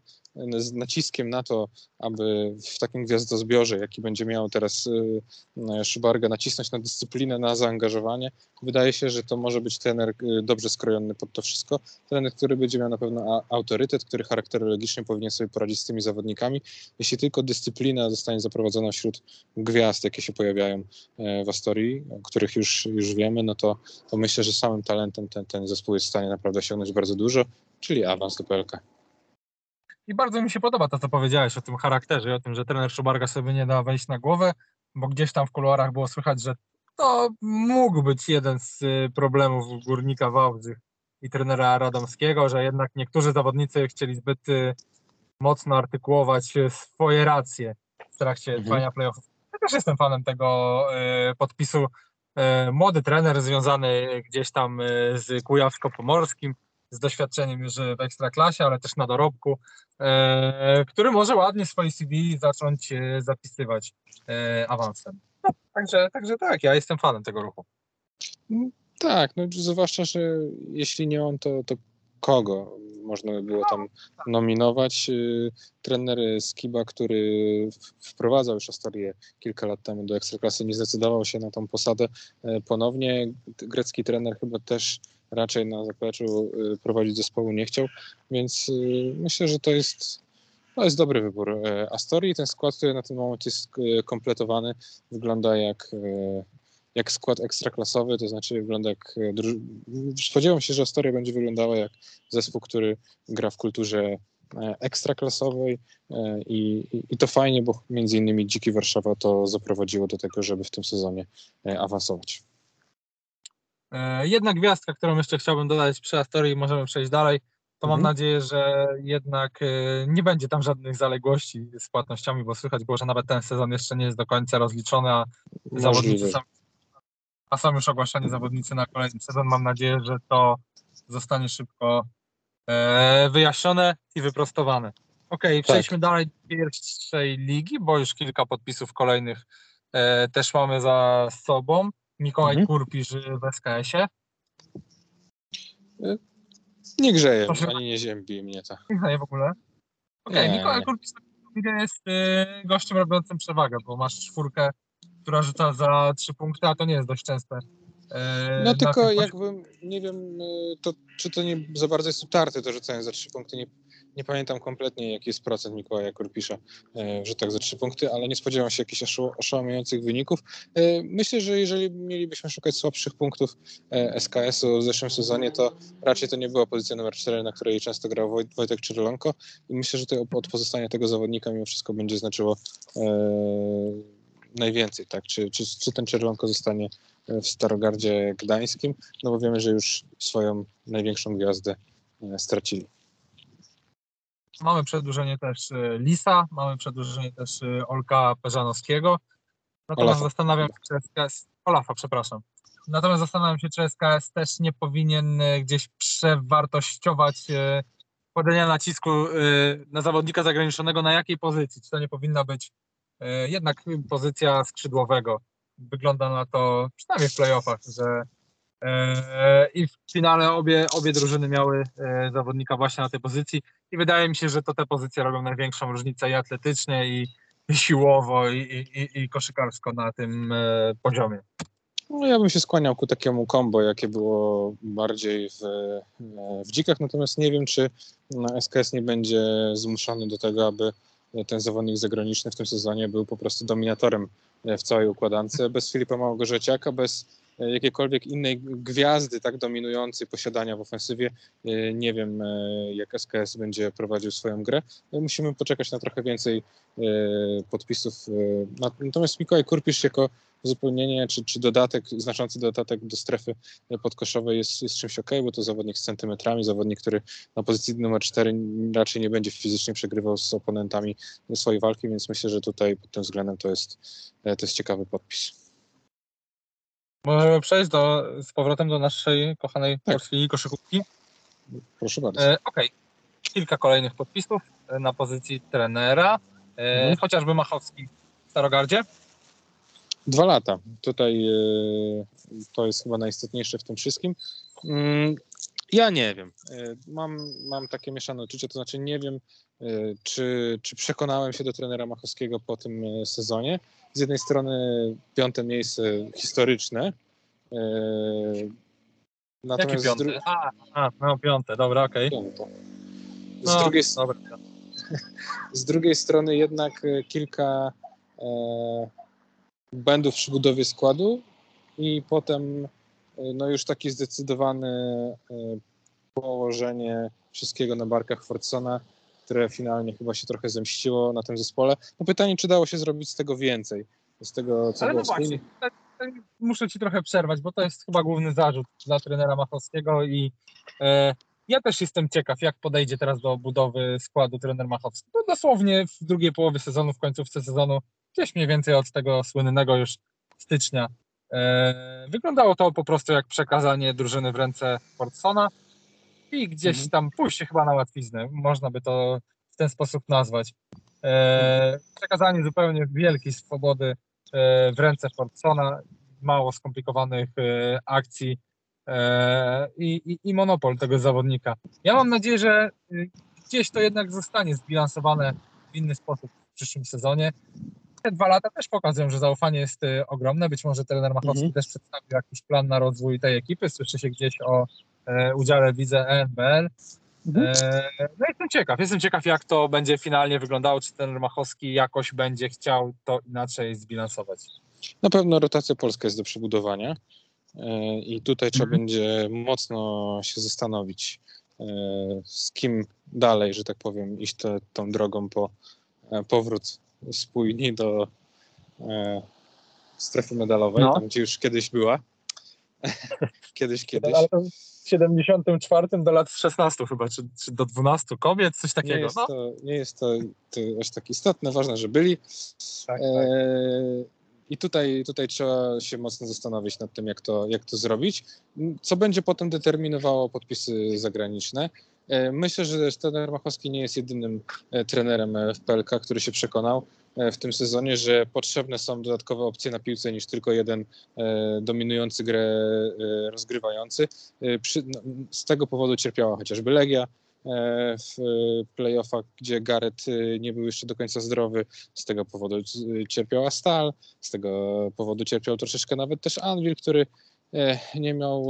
z naciskiem na to, aby w takim gwiazdozbiorze, jaki będzie miał teraz Szubarga, nacisnąć na dyscyplinę, na zaangażowanie. Wydaje się, że to może być trener dobrze skrojony pod to wszystko. Trener, który będzie miał na pewno autorytet, który charakterologicznie powinien sobie poradzić z tymi zawodnikami. Jeśli tylko dyscyplina zostanie zaprowadzona wśród gwiazd, jakie się pojawiają w Astorii, o których już, już wiemy, no to, to myślę, że samym talentem ten, ten zespół jest w stanie naprawdę osiągnąć bardzo dużo, czyli awans do PLK. I bardzo mi się podoba to, co powiedziałeś o tym charakterze i o tym, że trener Szubarga sobie nie da wejść na głowę, bo gdzieś tam w kuluarach było słychać, że to mógł być jeden z y, problemów Górnika Wałbrzych i trenera Radomskiego, że jednak niektórzy zawodnicy chcieli zbyt y, mocno artykułować y, swoje racje w trakcie mhm. trwania playoffów. Ja też jestem fanem tego podpisu. Młody trener związany gdzieś tam z Kujawsko-Pomorskim, z doświadczeniem już w ekstraklasie, ale też na dorobku, e, który może ładnie swoje CV zacząć e, zapisywać e, awansem. No, także, także tak, ja jestem fanem tego ruchu. Mm, tak, no zwłaszcza, że jeśli nie on, to, to kogo można by było tam nominować? Trener Skiba, który wprowadzał już Astorię kilka lat temu do Ekstraklasy, nie zdecydował się na tą posadę ponownie. Grecki trener chyba też raczej na zapleczu y, prowadzić zespołu nie chciał, więc y, myślę, że to jest, to jest dobry wybór e, Astorii. Ten skład, który na ten moment jest e, kompletowany, wygląda jak, e, jak skład ekstraklasowy, to znaczy wygląda jak... Spodziewam się, że Astoria będzie wyglądała jak zespół, który gra w kulturze ekstraklasowej i, i, to fajnie, bo między innymi Dziki Warszawa to zaprowadziło do tego, żeby w tym sezonie awansować. E, jedna gwiazdka, którą jeszcze chciałbym dodać przy Astorii, możemy przejść dalej, to mam mhm. nadzieję, że jednak e, nie będzie tam żadnych zaległości z płatnościami, bo słychać było, że nawet ten sezon jeszcze nie jest do końca rozliczony, a zawodnicy są, a są już ogłaszani zawodnicy na kolejny sezon. Mam nadzieję, że to zostanie szybko e, wyjaśnione i wyprostowane. Ok, tak. przejdźmy dalej do pierwszej ligi, bo już kilka podpisów kolejnych też mamy za sobą. Mikołaj mhm. Kurpisz w SKS-ie? Nie grzeje, Proszę. ani nie ziębi mnie to. Nie grzeje w ogóle? Okej, okay, Mikołaj Kurpisz jest y, gościem robiącym przewagę, bo masz czwórkę, która rzuca za trzy punkty, a to nie jest dość częste. Y, no tylko jakbym, nie wiem, y, to, czy to nie za bardzo jest utarte to rzucanie za trzy punkty, nie, nie pamiętam kompletnie, jaki jest procent Mikołaja Kurpisza e, w rzutach za trzy punkty, ale nie spodziewam się jakichś oszałamiających wyników. E, myślę, że jeżeli mielibyśmy szukać słabszych punktów e, SKS-u w zeszłym sezonie, to raczej to nie była pozycja numer 4, na której często grał Wojtek Czerlonko i myślę, że to od pozostania tego zawodnika mimo wszystko będzie znaczyło najwięcej, tak? Czy, czy, czy ten Czerwonko zostanie w Starogardzie Gdańskim? No bo wiemy, że już swoją największą gwiazdę stracili. Mamy przedłużenie też y, Lisa, mamy przedłużenie też y, Olka Peżanowskiego. Natomiast Olafa. zastanawiam się, czy SKS, Olafa, przepraszam. Natomiast zastanawiam się, czy SKS też nie powinien y, gdzieś przewartościować podania nacisku na zawodnika zagraniczonego na jakiej pozycji? Czy to nie powinna być jednak pozycja skrzydłowego? Wygląda na to, przynajmniej w playoffach, że I w finale obie, obie drużyny miały e, zawodnika właśnie na tej pozycji i wydaje mi się, że to te pozycje robią największą różnicę i atletycznie, i, siłowo, i, i, i koszykarsko na tym e, poziomie. No, ja bym się skłaniał ku takiemu kombo, jakie było bardziej w, w dzikach, natomiast nie wiem, czy SKS nie będzie zmuszony do tego, aby ten zawodnik zagraniczny w tym sezonie był po prostu dominatorem w całej układance. Bez Filipa Małgorzeciaka, bez E, jakiejkolwiek innej gwiazdy tak dominującej posiadania w ofensywie. E, nie wiem, e, jak SKS będzie prowadził swoją grę. Musimy poczekać na trochę więcej podpisów. Natomiast Mikołaj Kurpisz jako uzupełnienie czy, czy dodatek, znaczący dodatek do strefy podkoszowej jest, jest czymś ok, bo to zawodnik z centymetrami, zawodnik, który na pozycji numer 4 raczej nie będzie fizycznie przegrywał z oponentami swojej walki, więc myślę, że tutaj pod tym względem to jest, to jest ciekawy podpis. Możemy przejść do, z powrotem do naszej kochanej tak. polskiej koszykówki. Proszę bardzo. E, Okej. Okay. Kilka kolejnych podpisów e, na pozycji trenera. E, mhm. Chociażby Machowski w Starogardzie. Dwa lata. Tutaj e, to jest chyba najistotniejsze w tym wszystkim. Ja nie wiem. E, mam, mam takie mieszane uczucie, to znaczy nie wiem, e, czy, czy przekonałem się do trenera Machowskiego po tym e, sezonie. Z jednej strony piąte miejsce historyczne. Natomiast Jakie piąte? A, a, no piąte, dobra, okej. Okay. Z, no, drugiej, z drugiej strony jednak kilka e, błędów przy budowie składu i potem no już taki zdecydowany e, położenie wszystkiego na barkach Fordsona, które finalnie chyba się trochę zemściło na tym zespole. No pytanie, czy dało się zrobić z tego więcej? Z tego, co Ale było no właśnie, muszę ci trochę przerwać, bo to jest chyba główny zarzut dla trenera Machowskiego i e, ja też jestem ciekaw, jak podejdzie teraz do budowy składu trener Machowski. No dosłownie w drugiej połowie sezonu, w końcówce sezonu, gdzieś mniej więcej od tego słynnego już stycznia E, wyglądało to po prostu jak przekazanie drużyny w ręce Fordsona i gdzieś mhm. tam pójście chyba na łatwiznę, można by to w ten sposób nazwać. E, przekazanie zupełnie wielkiej swobody e, w ręce Fordsona, mało skomplikowanych akcji i, i, i monopol tego zawodnika. Ja mam nadzieję, że gdzieś to jednak zostanie zbilansowane w inny sposób w przyszłym sezonie te dwa lata też pokazują, że zaufanie jest y, ogromne. Być może trener Machowski mhm. też przedstawił jakiś plan na rozwój tej ekipy. Słyszy się gdzieś o e, udziale widze ENBL. Mhm. E, no jestem ciekaw, jestem ciekaw jak to będzie finalnie wyglądało, czy trener Machowski jakoś będzie chciał to inaczej zbilansować. Na pewno rotacja polska jest do przebudowania e, i tutaj trzeba mhm. będzie mocno się zastanowić, e, z kim dalej, że tak powiem, iść te, tą drogą po e, powrót spójni do e, strefy medalowej, no. tam gdzie już kiedyś była. kiedyś, kiedyś. W 74 do lat 16 chyba, czy, czy, do 12 kobiet, coś takiego. Nie jest, no. to, nie jest to, to aż tak istotne, ważne, że byli. Tak, e, tak. I tutaj, tutaj trzeba się mocno zastanowić nad tym, jak to, jak to zrobić, co będzie potem determinowało podpisy zagraniczne. E, myślę, że trener Machowski nie jest jedynym e, trenerem w PLK, który się przekonał e, w tym sezonie, że potrzebne są dodatkowe opcje na piłce niż tylko jeden dominujący grę rozgrywający. No, z tego powodu cierpiała chociażby Legia, w playoffach, gdzie Gareth nie był jeszcze do końca zdrowy. Z tego powodu cierpiała Stal, z tego powodu cierpiał troszeczkę nawet też Anvil, który nie miał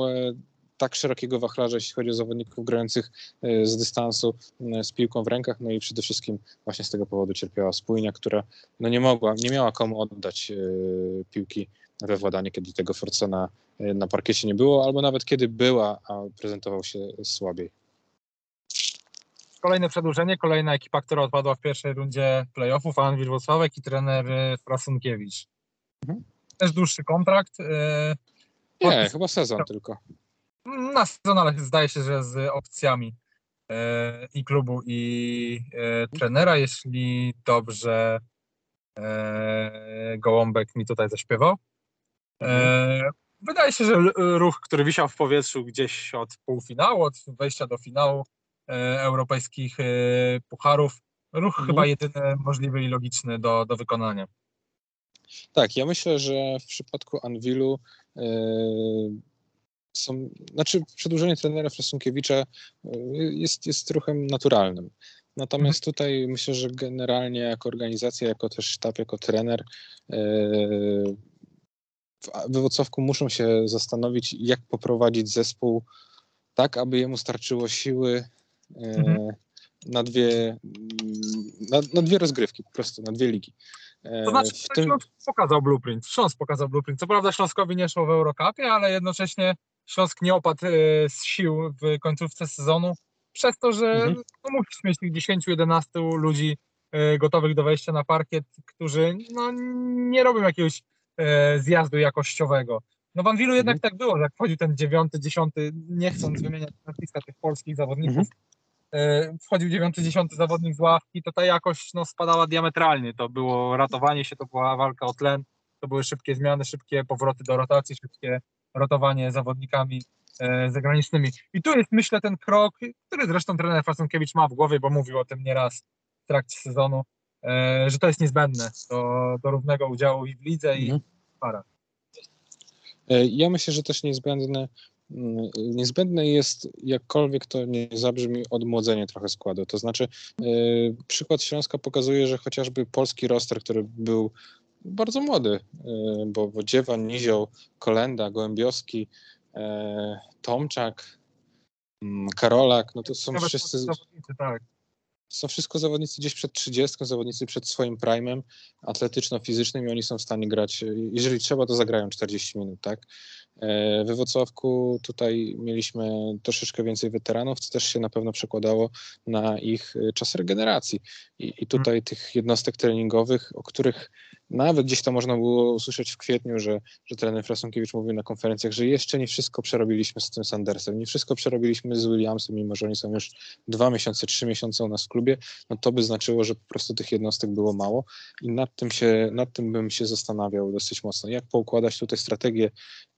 tak szerokiego wachlarza, jeśli chodzi o zawodników grających e, z dystansu e, z piłką w rękach, no i przede wszystkim właśnie z tego powodu cierpiała spójnia, która no nie mogła, nie miała komu oddać e, piłki we władanie, kiedy tego Forcena na parkiecie nie było, albo nawet kiedy była, a prezentował się słabiej. Kolejne przedłużenie, kolejna ekipa, która odpadła w pierwszej rundzie playoffów, Anwil Włocławek i trener Frasunkiewicz. Mhm. Też dłuższy kontrakt. Nie, chyba sezon tylko na sezon, ale zdaje się, że z opcjami e, i klubu, i trenera, jeśli dobrze Gołąbek mi tutaj zaśpiewał. Mhm. Wydaje się, że ruch, który wisiał w powietrzu gdzieś od półfinału, od wejścia do finału europejskich pucharów, ruch mhm. chyba jedyny możliwy i logiczny do, do wykonania. Tak, ja myślę, że w przypadku Anwilu są, znaczy przedłużenie trenera Frasunkiewicza e, jest, jest ruchem naturalnym. Natomiast mhm. tutaj myślę, że generalnie jako organizacja, jako też sztab, jako trener e, w Wrocławku muszą się zastanowić, jak poprowadzić zespół tak, aby jemu starczyło siły e, mhm. na, dwie, na, na, dwie rozgrywki, po prostu na dwie ligi. To znaczy, w tym... Śląsk pokazał blueprint. Śląsk pokazał blueprint. Co prawda Śląskowi nie szło w Eurocupie, ale jednocześnie Śląsk nie opadł e, z sił w końcówce sezonu, przez to, że mhm. no, musisz mieć tych 10-11 ludzi e, gotowych do wejścia na parkiet, którzy no, nie robią jakiegoś e, zjazdu jakościowego. No w Anwilu jednak mhm. tak było, że jak wchodził ten dziewiąty, dziesiąty, nie chcąc wymieniać nazwiska tych polskich zawodników, mhm. Wchodził dziewiąty, dziesiąty zawodnik z ławki, to ta jakość no, spadała diametralnie. To było ratowanie się, to była walka o tlen, to były szybkie zmiany, szybkie powroty do rotacji, szybkie rotowanie zawodnikami e, zagranicznymi. I tu jest, myślę, ten krok, który zresztą trener Fasunkiewicz ma w głowie, bo mówił o tym nieraz w trakcie sezonu, e, że to jest niezbędne do, do równego udziału i w lidze, mhm. i w parach. E, ja myślę, że też niezbędne niezbędne jest, jakkolwiek to nie zabrzmi, odmłodzenie trochę składu. To znaczy, yy, przykład Śląska pokazuje, że chociażby polski roster, który był bardzo młody, yy, bo, bo Dziewan, Nizioł, Kolenda, Gołębioski, yy, Tomczak, mm, Karolak, no to są Nawet wszyscy... tak. Są wszystko zawodnicy gdzieś przed 30, zawodnicy przed swoim primem atletyczno-fizycznym i oni są w stanie grać, jeżeli trzeba, to zagrają 40 minut, tak? E, we Wrocławku tutaj mieliśmy troszeczkę więcej weteranów, co też się na pewno przekładało na ich e, czas regeneracji. I, i tutaj tych jednostek treningowych, o których nawet gdzieś to można było usłyszeć w kwietniu, że, że trener Frasunkiewicz mówił na konferencjach, że jeszcze nie wszystko przerobiliśmy z tym Sandersem, nie wszystko przerobiliśmy z Williamsem, mimo że oni są już dwa miesiące, trzy miesiące u nas w klubie, no to by znaczyło, że po prostu tych jednostek było mało i nad tym, się, nad tym bym się zastanawiał dosyć mocno. Jak poukładać tutaj strategię,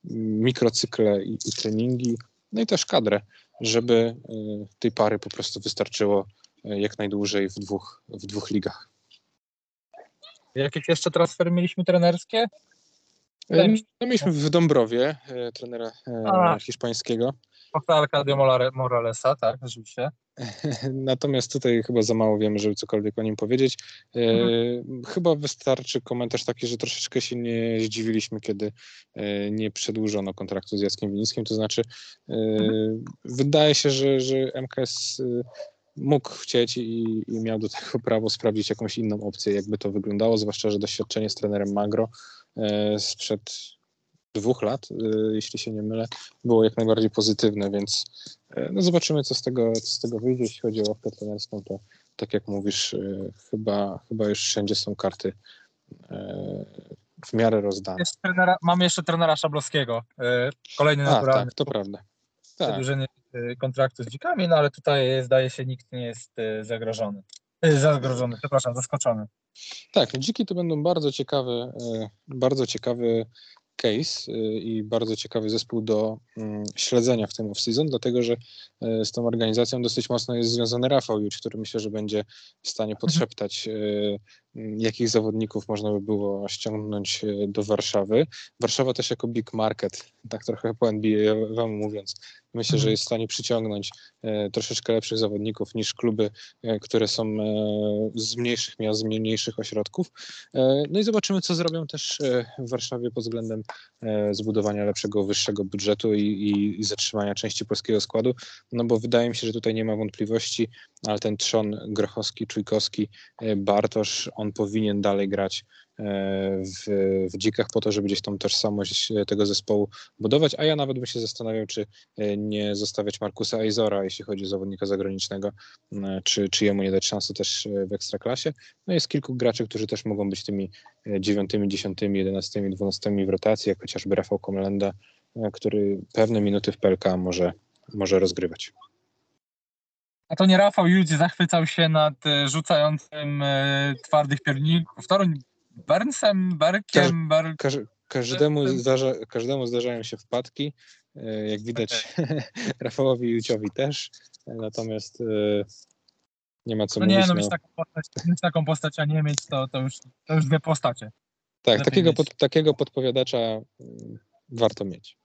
mikrocykle i, i treningi, no i też kadrę, żeby y, tej pary po prostu wystarczyło y, jak najdłużej w dwóch, w dwóch ligach. Jakieś jeszcze transfery mieliśmy trenerskie? E, no, mieliśmy w Dąbrowie e, trenera e, hiszpańskiego. Arcadio Molare- Moralesa, tak, rzeczywiście. Natomiast tutaj chyba za mało wiemy, żeby cokolwiek o nim powiedzieć. E, Chyba wystarczy komentarz taki, że troszeczkę się nie zdziwiliśmy, kiedy e, nie przedłużono kontraktu z Jackiem Winickim. To znaczy, e, wydaje się, że, że MKS mógł chcieć i, i miał do tego prawo sprawdzić jakąś inną opcję, jakby to wyglądało, zwłaszcza, że doświadczenie z trenerem Magro e, sprzed dwóch lat, e, jeśli się nie mylę, było jak najbardziej pozytywne, więc e, no zobaczymy, co z tego, co z tego wyjdzie. Jeśli chodzi o ławkę trenerską, to tak jak mówisz, e, chyba, chyba już wszędzie są karty e, w miarę rozdane. Trenera, mamy jeszcze trenera Szablowskiego. e, Kolejny A, naturalny tak, to prawda. Tak, przedłużenie kontraktu z dzikami, no ale tutaj zdaje się nikt nie jest e, zagrożony. E, Zagrożony, przepraszam, zaskoczony. tak, dziki to będą bardzo ciekawy, bardzo ciekawy case i bardzo ciekawy zespół do mm, śledzenia w tym off-season, dlatego że z tą organizacją dosyć mocno jest związany Rafał Juć, który myślę, że będzie w stanie podszeptać, e, m, jakich zawodników można by było ściągnąć e, do Warszawy. Warszawa też jako big market, tak trochę po NBA wam mówiąc, myślę, że Mhm. jest w stanie przyciągnąć e, troszeczkę lepszych zawodników niż kluby, e, które są z mniejszych miast, z mniejszych ośrodków. No i zobaczymy, co zrobią też w Warszawie pod względem zbudowania lepszego, wyższego budżetu i, i, i zatrzymania części polskiego składu, no bo wydaje mi się, że tutaj nie ma wątpliwości, ale ten trzon Grochowski, Czujkowski, e, Bartosz, on powinien dalej grać e, w, w dzikach po to, żeby gdzieś tą tożsamość e, tego zespołu budować, a ja nawet bym się zastanawiał, czy nie zostawiać Markusa Eizora, jeśli chodzi o zawodnika zagranicznego, czy, czy jemu nie dać szansy też w Ekstraklasie. No jest kilku graczy, którzy też mogą być tymi dziewiątymi, dziesiątymi, jedenastymi, dwunastymi w rotacji, jak chociażby Rafał Komlenda, który pewne minuty w PLK może, może rozgrywać. A to nie Rafał Judź zachwycał się nad e, rzucającym e, twardych pierników. Toruń Bernsem, Berkiem, Ber... Każ, każdemu, zdarza, każdemu zdarzają się wpadki, e, jak widać Rafałowi Juciowi też, natomiast nie ma co No mówić. nie, no no. mieć taką postać, mieć taką postać, a nie mieć, to, to, już, to już dwie postacie. Tak, lepiej takiego, pod, takiego podpowiadacza mm, warto mieć.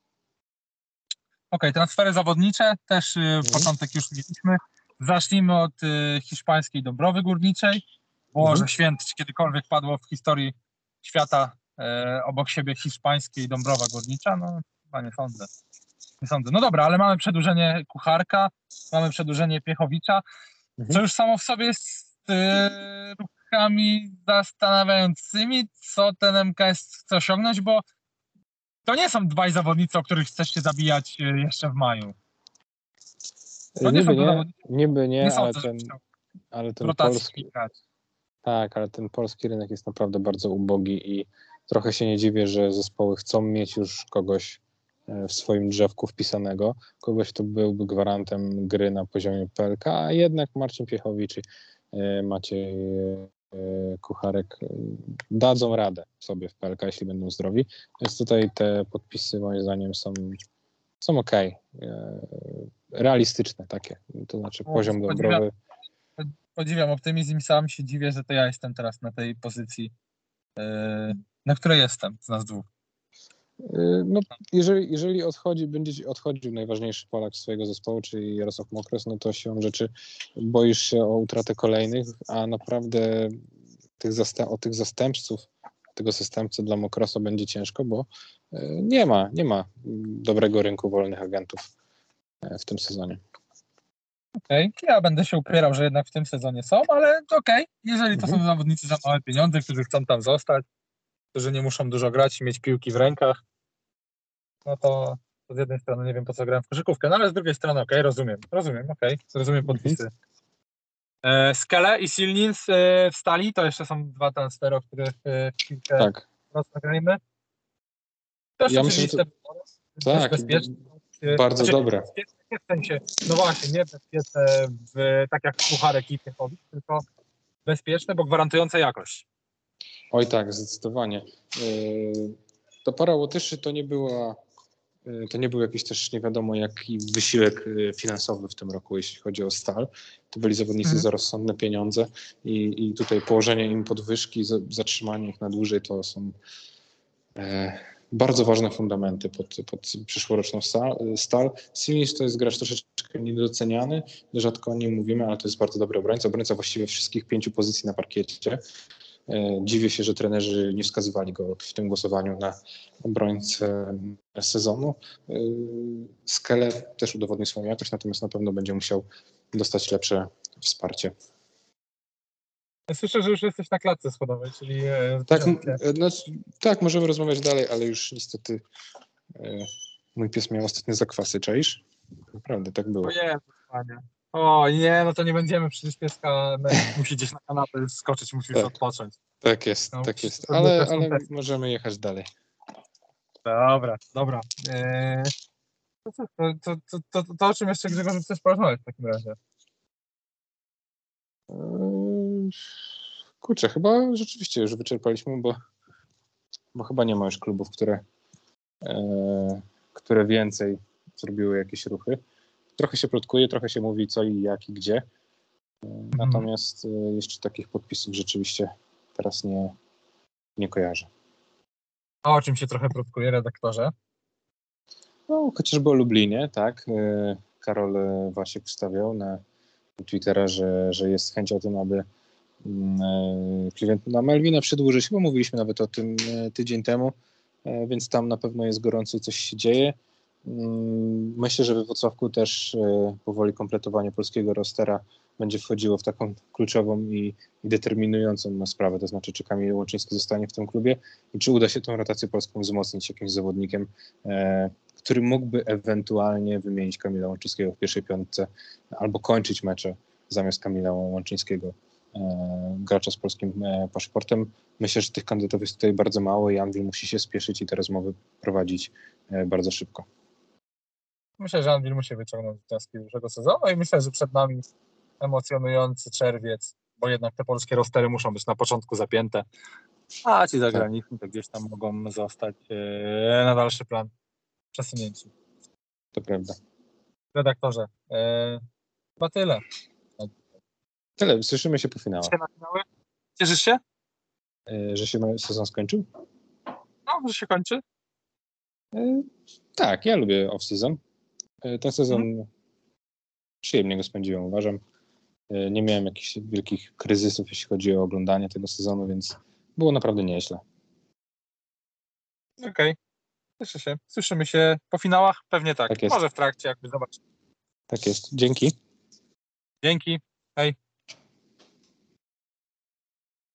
Okej, transfery zawodnicze też Mhm. początek już mieliśmy. Zacznijmy od y, hiszpańskiej Dąbrowy Górniczej. Boże Mhm. święty, czy kiedykolwiek padło w historii świata e, obok siebie hiszpańskiej Dąbrowa Górnicza? No chyba nie sądzę. Nie sądzę. No dobra, ale mamy przedłużenie Kucharka, mamy przedłużenie Piechowicza, Mhm. co już samo w sobie jest e, ruchami zastanawiającymi, co ten MKS chce osiągnąć, bo to nie są dwaj zawodnicy, o których chcesz się zabijać e, jeszcze w maju. Nie niby, nie, niby nie, Nie ale ten, ale ten polski, grać. tak, ale ten polski rynek jest naprawdę bardzo ubogi i trochę się nie dziwię, że zespoły chcą mieć już kogoś e, w swoim drzewku wpisanego, kogoś, kto byłby gwarantem gry na poziomie PLK, a jednak Marcin Piechowicz i e, Maciej e, Kucharek dadzą radę sobie w PLK, jeśli będą zdrowi. Więc tutaj te podpisy moim zdaniem są, są ok. Realistyczne takie. To znaczy O, poziom podziwiam. dobrowy. Podziwiam optymizm i sam się dziwię, że to ja jestem teraz na tej pozycji, e, na której jestem z nas dwóch. Y, No, jeżeli, jeżeli odchodzi, będzie odchodził najważniejszy Polak swojego zespołu, czyli Jarosław Mokros, no to siłą rzeczy boisz się o utratę kolejnych, a naprawdę tych o tych zastępców, tego zastępcy dla Mokrosa będzie ciężko, bo y, nie ma, nie ma dobrego rynku wolnych agentów e, w tym sezonie. Okej, ja będę się upierał, że jednak w tym sezonie są, ale okej, jeżeli to są zawodnicy za małe pieniądze, którzy chcą tam zostać, którzy nie muszą dużo grać i mieć piłki w rękach, no to, z jednej strony nie wiem po co grałem w koszykówkę, no ale z drugiej strony okej, rozumiem, rozumiem, okej, rozumiem podpisy. E, Skele i Silnins e, w stali, to jeszcze są dwa transfery, o których e, chwilkę Tak, rozmawiajmy. Też Ja myślę, że tak. E, bardzo znaczy, dobre. bezpieczne nie w sensie, no właśnie, nie bezpieczne w, tak jak puchar ekipy Covid, tylko bezpieczne, bo gwarantujące jakość. Oj tak, zdecydowanie. To para Łotyszy to nie była, to nie był jakiś też nie wiadomo jaki wysiłek yy, finansowy w tym roku, jeśli chodzi o stal. To byli zawodnicy Mhm. za rozsądne pieniądze i, i tutaj położenie im podwyżki, za- zatrzymanie ich na dłużej to są e, bardzo ważne fundamenty pod, pod przyszłoroczną stal. stal. Simis to jest gracz troszeczkę niedoceniany, rzadko o nim mówimy, ale to jest bardzo dobry obrońca, obrońca właściwie wszystkich pięciu pozycji na parkiecie. E, Dziwię się, że trenerzy nie wskazywali go w tym głosowaniu na obrońcę sezonu. E, Skele też udowodnił swoją jakość, natomiast na pewno będzie musiał dostać lepsze wsparcie. Słyszę, że już jesteś na klatce schodowej, czyli e, Tak, znaczy, tak, możemy rozmawiać dalej, ale już niestety mój pies miał ostatnio zakwasy, czaisz? Naprawdę, tak było. O nie, panie. O nie, no to nie będziemy, przecież pieska musi gdzieś na kanapę skoczyć, musi już Tak. odpocząć. Tak jest, No, tak jest. Ale, ale możemy jechać dalej. Dobra, dobra. Eee, to, co, to, to, to, o czym jeszcze Grzegorz chcesz porozmawiać w takim razie? Eee, Kurczę, chyba rzeczywiście już wyczerpaliśmy, bo, bo chyba nie ma już klubów, które, e, które więcej zrobiły jakieś ruchy. Trochę się plotkuje, trochę się mówi co i jak i gdzie. E, Natomiast e, jeszcze takich podpisów rzeczywiście teraz nie, nie kojarzę. A o czym się trochę plotkuje, redaktorze? No, chociażby o Lublinie, tak. e, Karol Wasiek wstawiał na Twittera, że, że jest chęć o tym, aby mm, klient na Melwina przedłużyć. Chyba mówiliśmy nawet o tym tydzień temu, więc tam na pewno jest gorąco i coś się dzieje. Mm, Myślę, że we Wrocławku też e, powoli kompletowanie polskiego rostera będzie wchodziło w taką kluczową i, i determinującą sprawę, to znaczy czy Kamil Łączyński zostanie w tym klubie i czy uda się tą rotację polską wzmocnić jakimś zawodnikiem, e, który mógłby ewentualnie wymienić Kamila Łączyńskiego w pierwszej piątce albo kończyć mecze zamiast Kamila Łączyńskiego, e, gracza z polskim e, paszportem. Myślę, że tych kandydatów jest tutaj bardzo mało i Anwil musi się spieszyć i te rozmowy prowadzić e, bardzo szybko. Myślę, że Anwil musi wyciągnąć wnioski z dużego sezonu i myślę, że przed nami emocjonujący czerwiec, bo jednak te polskie rostery muszą być na początku zapięte, a ci zagraniczni to gdzieś tam mogą zostać e, na dalszy plan przesunięci. To prawda. Redaktorze, e, chyba tyle. Tyle, słyszymy się po finały? Cieszysz się? E, Że się sezon skończył? No, że się kończy? Tak, ja lubię off-season. E, Ten sezon przyjemnie go spędziłem, uważam. E, Nie miałem jakichś wielkich kryzysów, jeśli chodzi o oglądanie tego sezonu, więc było naprawdę nieźle. Okej. Cieszę się. Słyszymy się po finałach? Pewnie tak. Tak. Może w trakcie, jakby zobacz. Tak jest. Dzięki. Dzięki. Hej.